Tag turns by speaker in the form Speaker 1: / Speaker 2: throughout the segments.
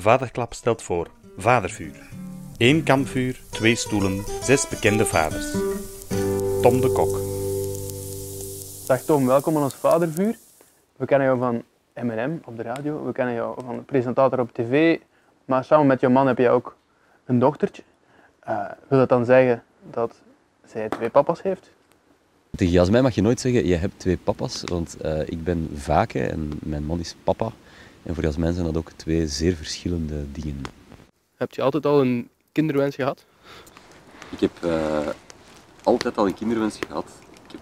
Speaker 1: Vaderklap stelt voor Vadervuur. Eén kampvuur, twee stoelen, zes bekende vaders. Tom de Kok.
Speaker 2: Dag Tom, welkom aan ons Vadervuur. We kennen jou van M&M op de radio, we kennen jou van presentator op tv, maar samen met jouw man heb jij ook een dochtertje. Uh, wil dat dan zeggen dat zij twee papa's heeft?
Speaker 3: Tegen Jasmijn mag je nooit zeggen, je hebt twee papa's, want uh, ik ben Vake en mijn man is papa. En voor Jasmijn zijn dat ook twee zeer verschillende dingen.
Speaker 2: Heb je altijd al een kinderwens gehad?
Speaker 3: Ik heb uh, altijd al een kinderwens gehad. Ik heb,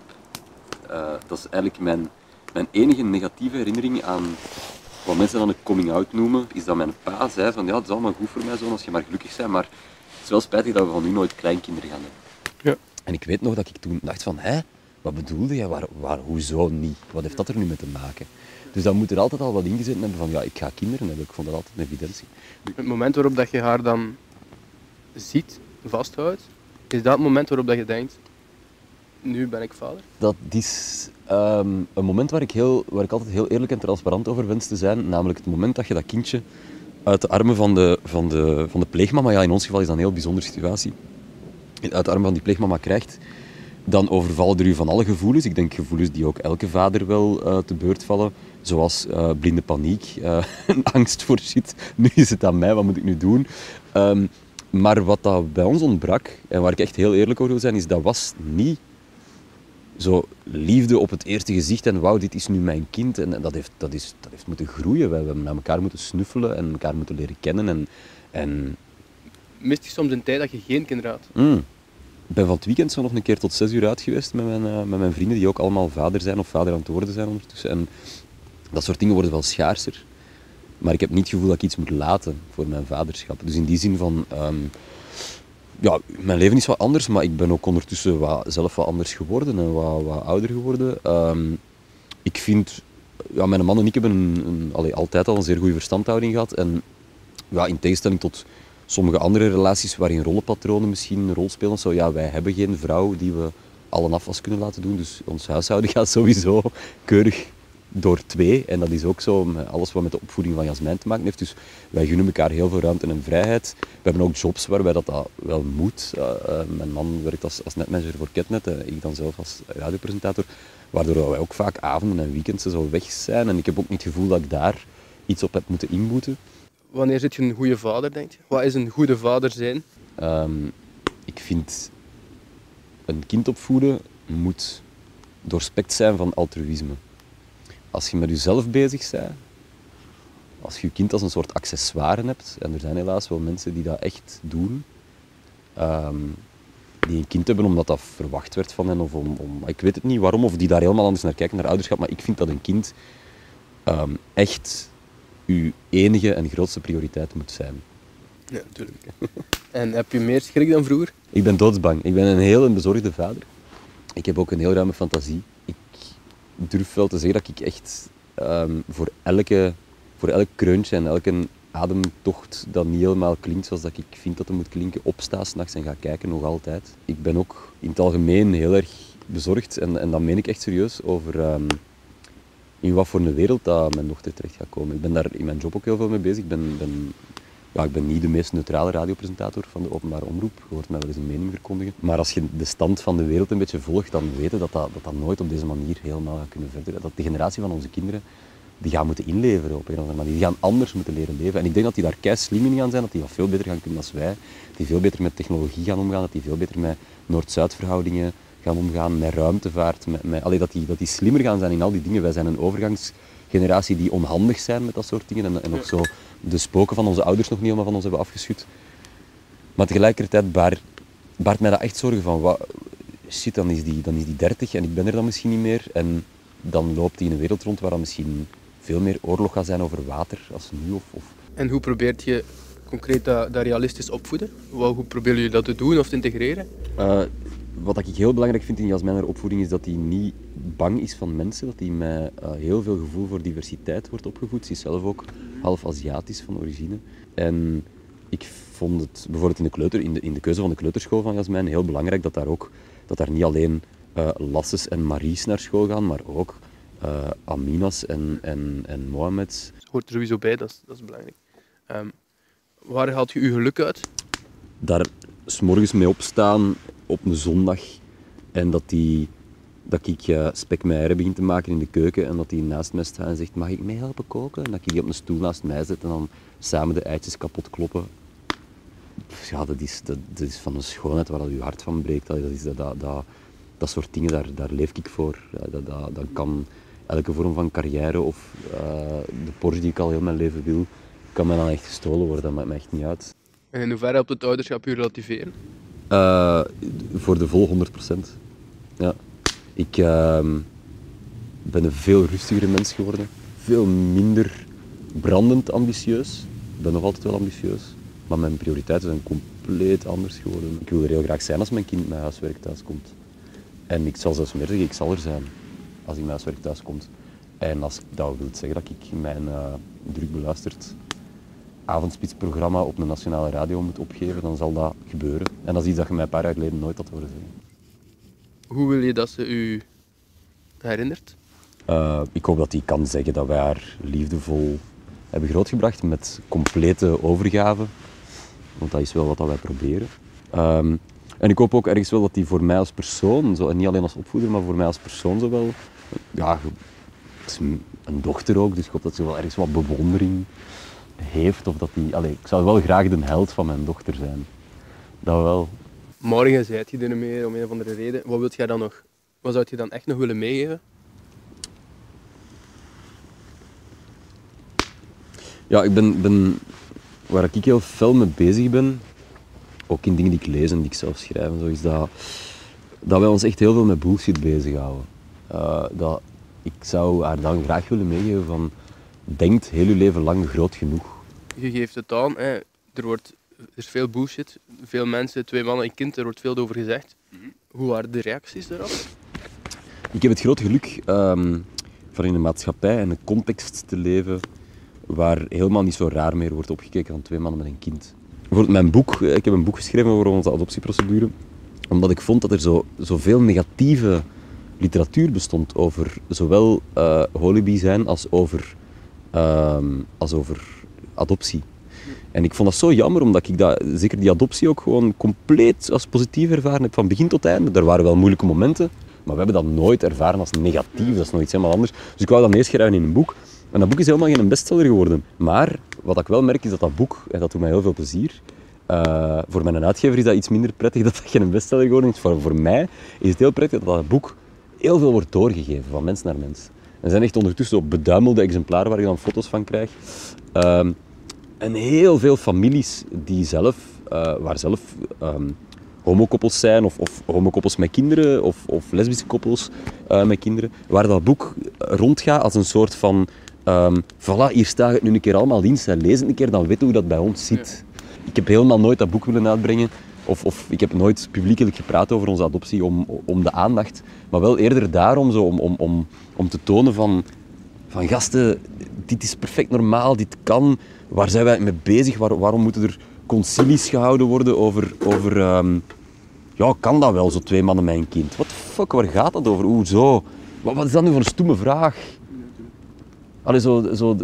Speaker 3: uh, dat is eigenlijk mijn, mijn enige negatieve herinnering aan wat mensen dan een coming-out noemen, is dat mijn pa zei van ja, het is allemaal goed voor mij zo als je maar gelukkig bent, maar het is wel spijtig dat we van nu nooit kleinkinderen gaan hebben.
Speaker 2: Ja.
Speaker 3: En ik weet nog dat ik toen dacht van, hé, wat bedoelde je? Waar, waar, hoezo niet? Wat heeft dat er nu mee te maken? Dus dan moet er altijd al wat ingezet hebben van, ja, ik ga kinderen hebben. Ik vond dat altijd een evidentie.
Speaker 2: Het moment waarop dat je haar dan ziet, vasthoudt, is dat het moment waarop dat je denkt, nu ben ik vader?
Speaker 3: Dat is um, een moment waar ik, heel, waar ik altijd heel eerlijk en transparant over wens te zijn. Namelijk het moment dat je dat kindje uit de armen van de, van de, van de pleegmama, ja in ons geval is dat een heel bijzondere situatie, uit de armen van die pleegmama krijgt, dan overvallen er u van alle gevoelens. Ik denk gevoelens die ook elke vader wel uh, te beurt vallen. Zoals uh, blinde paniek, uh, angst voor shit. Nu is het aan mij, wat moet ik nu doen? Um, maar wat dat bij ons ontbrak, en waar ik echt heel eerlijk over wil zijn, is dat was niet zo liefde op het eerste gezicht en wauw, dit is nu mijn kind. En dat heeft, dat is, dat heeft moeten groeien. We hebben naar elkaar moeten snuffelen en elkaar moeten leren kennen. En, en...
Speaker 2: Mist je soms een tijd dat je geen kinderen had?
Speaker 3: Mm. Ben van het weekend zo nog een keer tot zes uur uit geweest met mijn, uh, met mijn vrienden, die ook allemaal vader zijn of vader aan het worden zijn ondertussen. En dat soort dingen worden wel schaarser. Maar ik heb niet het gevoel dat ik iets moet laten voor mijn vaderschap. Dus in die zin van... Um, ja, mijn leven is wat anders, maar ik ben ook ondertussen wat, zelf wat anders geworden en wat, ouder geworden. Um, ik vind... Ja, mijn man en ik hebben een, een, altijd al een zeer goede verstandhouding gehad. En ja, in tegenstelling tot sommige andere relaties waarin rollenpatronen misschien een rol spelen. Zo, ja, wij hebben geen vrouw die we al een afwas kunnen laten doen. Dus ons huishouden gaat sowieso keurig door twee. En dat is ook zo met alles wat met de opvoeding van Jasmijn te maken heeft. Dus wij gunnen elkaar heel veel ruimte en vrijheid. We hebben ook jobs waarbij dat, dat wel moet. Uh, uh, mijn man werkt als, als netmanager voor Ketnet, uh, ik dan zelf als radiopresentator. Waardoor wij ook vaak avonden en weekends zo weg zijn. En ik heb ook niet het gevoel dat ik daar iets op heb moeten inboeten.
Speaker 2: Wanneer zit je een goede vader, denk je? Wat is een goede vader zijn?
Speaker 3: Um, ik vind een kind opvoeden moet doorspekt zijn van altruïsme. Als je met jezelf bezig bent, als je je kind als een soort accessoire hebt, en er zijn helaas wel mensen die dat echt doen, um, die een kind hebben omdat dat verwacht werd van hen, of om, om, ik weet het niet waarom, of die daar helemaal anders naar kijken, naar ouderschap, maar ik vind dat een kind um, echt uw enige en grootste prioriteit moet zijn.
Speaker 2: Ja, natuurlijk. en heb je meer schrik dan vroeger?
Speaker 3: Ik ben doodsbang. Ik ben een heel een bezorgde vader. Ik heb ook een heel ruime fantasie. Ik durf wel te zeggen dat ik echt um, voor, elke, voor elk kreuntje en elke ademtocht dat niet helemaal klinkt zoals dat ik vind dat het moet klinken, opsta s'nachts en ga kijken nog altijd. Ik ben ook in het algemeen heel erg bezorgd, en, en dat meen ik echt serieus, over um, in wat voor een wereld dat mijn dochter terecht gaat komen. Ik ben daar in mijn job ook heel veel mee bezig. Ik ben, ben, ja, ik ben niet de meest neutrale radiopresentator van de openbare omroep. Je hoort mij wel eens een mening verkondigen. Maar als je de stand van de wereld een beetje volgt, dan weten dat dat, dat, dat nooit op deze manier helemaal gaat kunnen verder. Dat de generatie van onze kinderen die gaan moeten inleveren op een of andere manier. Die gaan anders moeten leren leven. En ik denk dat die daar kei slim in gaan zijn, dat die wat veel beter gaan kunnen dan wij. Die veel beter met technologie gaan omgaan, dat die veel beter met Noord-Zuid verhoudingen gaan omgaan, met ruimtevaart. Met, met, allee, dat, die, dat die slimmer gaan zijn in al die dingen. Wij zijn een overgangsgeneratie die onhandig zijn met dat soort dingen. En, en ook zo de spoken van onze ouders nog niet helemaal van ons hebben afgeschud. Maar tegelijkertijd baart, baart mij dat echt zorgen van, wat, shit, dan is, die, dan is die 30 en ik ben er dan misschien niet meer. En dan loopt hij in een wereld rond waar dan misschien veel meer oorlog gaat zijn over water als nu. Of, of...
Speaker 2: En hoe probeert je concreet dat, dat realistisch opvoeden? Hoe proberen jullie dat te doen of te integreren?
Speaker 3: Uh, wat ik heel belangrijk vind in Jasmijner opvoeding is dat hij niet bang is van mensen, dat hij met uh, heel veel gevoel voor diversiteit wordt opgevoed. Ze is zelf ook half Aziatisch van origine. En ik vond het bijvoorbeeld in de, kleuter, in de, in de keuze van de kleuterschool van Jasmijn heel belangrijk dat daar ook dat daar niet alleen uh, Lasses en Maries naar school gaan, maar ook uh, Aminas en, en, en Mohameds.
Speaker 2: Het hoort er sowieso bij, dat is, dat is belangrijk. Um, Waar haalt je je geluk uit?
Speaker 3: Daar s'morgens mee opstaan op een zondag en dat, die, dat ik uh, spek met eieren begin te maken in de keuken en dat die naast mij staat en zegt, mag ik mee helpen koken? En dat ik die op een stoel naast mij zet en dan samen de eitjes kapot kloppen. Ja, dat is, dat, dat is van een schoonheid waar dat je hart van breekt. Dat, is, dat, dat, dat, dat soort dingen, daar, daar leef ik voor. Dat, dat, kan elke vorm van carrière of uh, de Porsche die ik al heel mijn leven wil, kan mij dan echt gestolen worden. Dat maakt me echt niet uit.
Speaker 2: En in hoeverre helpt het ouderschap je relativeren?
Speaker 3: Uh, voor de vol 100%. Ja. Ik uh, ben een veel rustigere mens geworden. Veel minder brandend ambitieus. Ik ben nog altijd wel ambitieus. Maar mijn prioriteiten zijn compleet anders geworden. Ik wil er heel graag zijn als mijn kind met huiswerk thuis komt. En ik zal zelfs meer zeggen, ik zal er zijn als hij met huiswerk thuis komt. En als dat wil zeggen dat ik mijn uh, druk beluisterd avondspitsprogramma op een nationale radio moet opgeven, dan zal dat gebeuren. En dat is iets dat je mij een paar jaar geleden nooit had horen zeggen.
Speaker 2: Hoe wil je dat ze u herinnert?
Speaker 3: Uh, ik hoop dat hij kan zeggen dat wij haar liefdevol hebben grootgebracht met complete overgave. Want dat is wel wat dat wij proberen. Um, en ik hoop ook ergens wel dat hij voor mij als persoon, zo, en niet alleen als opvoeder, maar voor mij als persoon zo wel... Ja, is een dochter ook, dus ik hoop dat ze wel ergens wat bewondering heeft. Of dat die, allez, ik zou wel graag de held van mijn dochter zijn. Dat wel.
Speaker 2: Morgen zijt je er mee om een of andere reden. Wat wilt jij dan nog? Wat zou je dan echt nog willen meegeven?
Speaker 3: Ja, ik ben, ben waar ik heel fel mee bezig ben, ook in dingen die ik lees en die ik zelf schrijf, zo is dat, dat wij ons echt heel veel met bullshit bezighouden. Uh, dat, ik zou haar dan graag willen meegeven van, denkt heel je leven lang groot genoeg.
Speaker 2: Je geeft het aan, hè. Er, wordt, er is veel bullshit, veel mensen, twee mannen en kind, er wordt veel over gezegd. Hoe waren de reacties daarop?
Speaker 3: Ik heb het grote geluk um, van in een maatschappij en een context te leven waar helemaal niet zo raar meer wordt opgekeken van twee mannen met een kind. Bijvoorbeeld mijn boek, ik heb een boek geschreven over onze adoptieprocedure, omdat ik vond dat er zo, zoveel negatieve literatuur bestond over zowel uh, holibi zijn als over, uh, als over adoptie. En ik vond dat zo jammer, omdat ik dat, zeker die adoptie ook gewoon compleet als positief ervaren heb, van begin tot einde. Er waren wel moeilijke momenten, maar we hebben dat nooit ervaren als negatief, dat is nog iets helemaal anders. Dus ik wou dat neerschrijven in een boek. En dat boek is helemaal geen bestseller geworden. Maar wat ik wel merk is dat dat boek, en dat doet mij heel veel plezier, uh, voor mijn uitgever is dat iets minder prettig dat dat geen bestseller geworden is. Voor, voor mij is het heel prettig dat dat boek heel veel wordt doorgegeven van mens naar mens. Er zijn echt ondertussen op beduimelde exemplaren waar je dan foto's van krijgt. Uh, en heel veel families die zelf, uh, waar zelf um, homokoppels zijn, of, of homokoppels met kinderen, of, of lesbische koppels uh, met kinderen, waar dat boek rondgaat als een soort van Um, voilà, hier staat het nu een keer allemaal in. Lees het een keer, dan weten we hoe dat bij ons zit. Ik heb helemaal nooit dat boek willen uitbrengen. Of, of ik heb nooit publiekelijk gepraat over onze adoptie om, om de aandacht. Maar wel eerder daarom, zo, om, om, om, om te tonen van, van gasten, dit is perfect normaal, dit kan. Waar zijn wij mee bezig? Waar, waarom moeten er concilies gehouden worden over... over um, ja, kan dat wel, zo twee mannen een kind? Wat fuck, waar gaat dat over? Hoezo? Wat, wat is dat nu voor een stomme vraag? Allee, zo, zo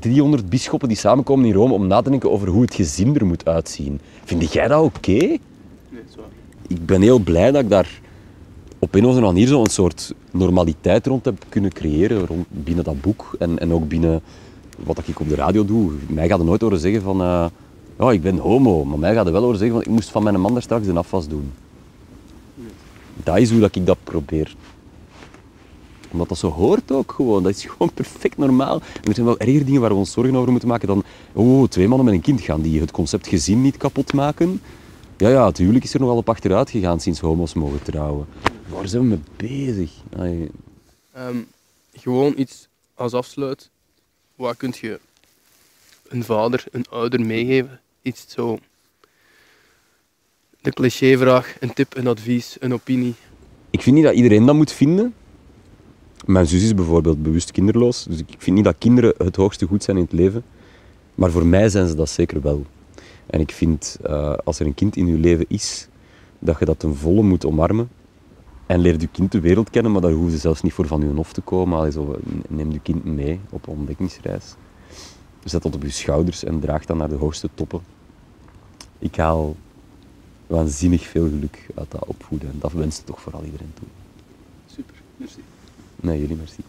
Speaker 3: 300 bisschoppen die samenkomen in Rome om na te denken over hoe het gezin er moet uitzien. Vind jij dat oké? Okay?
Speaker 2: Nee, zo.
Speaker 3: Ik ben heel blij dat ik daar op een of andere manier zo een soort normaliteit rond heb kunnen creëren rond, binnen dat boek en, en ook binnen wat ik op de radio doe. Mij gaat er nooit horen zeggen van, uh, ja, ik ben homo, maar mij gaat er wel horen zeggen van, ik moest van mijn man daar straks een afwas doen. Nee. Dat is hoe dat ik dat probeer omdat dat zo hoort ook gewoon. Dat is gewoon perfect normaal. En er zijn wel erger dingen waar we ons zorgen over moeten maken dan... Oh, twee mannen met een kind, gaan die het concept gezin niet kapot maken? Ja, ja, het huwelijk is er nogal op achteruit gegaan sinds homo's mogen trouwen. Waar zijn we mee bezig?
Speaker 2: Um, gewoon iets als afsluit. Wat kun je een vader, een ouder meegeven? Iets zo... De clichévraag, een tip, een advies, een opinie.
Speaker 3: Ik vind niet dat iedereen dat moet vinden. Mijn zus is bijvoorbeeld bewust kinderloos, dus ik vind niet dat kinderen het hoogste goed zijn in het leven. Maar voor mij zijn ze dat zeker wel. En ik vind, uh, als er een kind in je leven is, dat je dat ten volle moet omarmen. En leer je kind de wereld kennen, maar daar hoef je zelfs niet voor van je hof te komen. Allee, neem je kind mee op ontdekkingsreis. Zet dat op je schouders en draag dat naar de hoogste toppen ik haal waanzinnig veel geluk uit dat opvoeden. En dat ik toch vooral iedereen toe. Nee, jullie merci.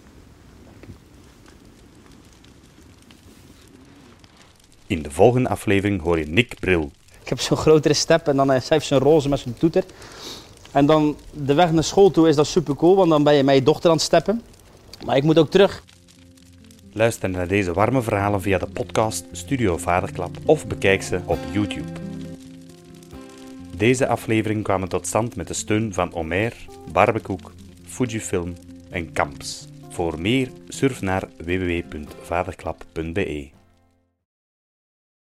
Speaker 1: In de volgende aflevering hoor je Nick Bril.
Speaker 4: Ik heb zo'n grotere step en dan heeft zij zo'n roze met zijn toeter. En dan de weg naar school toe is dat super cool, want dan ben je met je dochter aan het steppen. Maar ik moet ook terug.
Speaker 1: Luister naar deze warme verhalen via de podcast Studio Vaderklap of bekijk ze op YouTube. Deze aflevering kwamen tot stand met de steun van Omer, Barbekoek, Fujifilm en Kamps. Voor meer surf naar www.vaderklap.be.